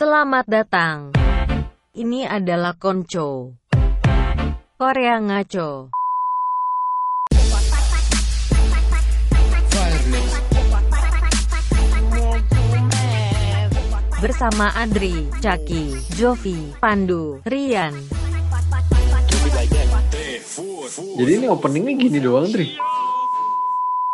Selamat datang. Ini adalah Konco. Korea Ngaco. Bersama Adri, Caki, Jovi, Pandu, Rian. Jadi ini openingnya gini doang, Tri.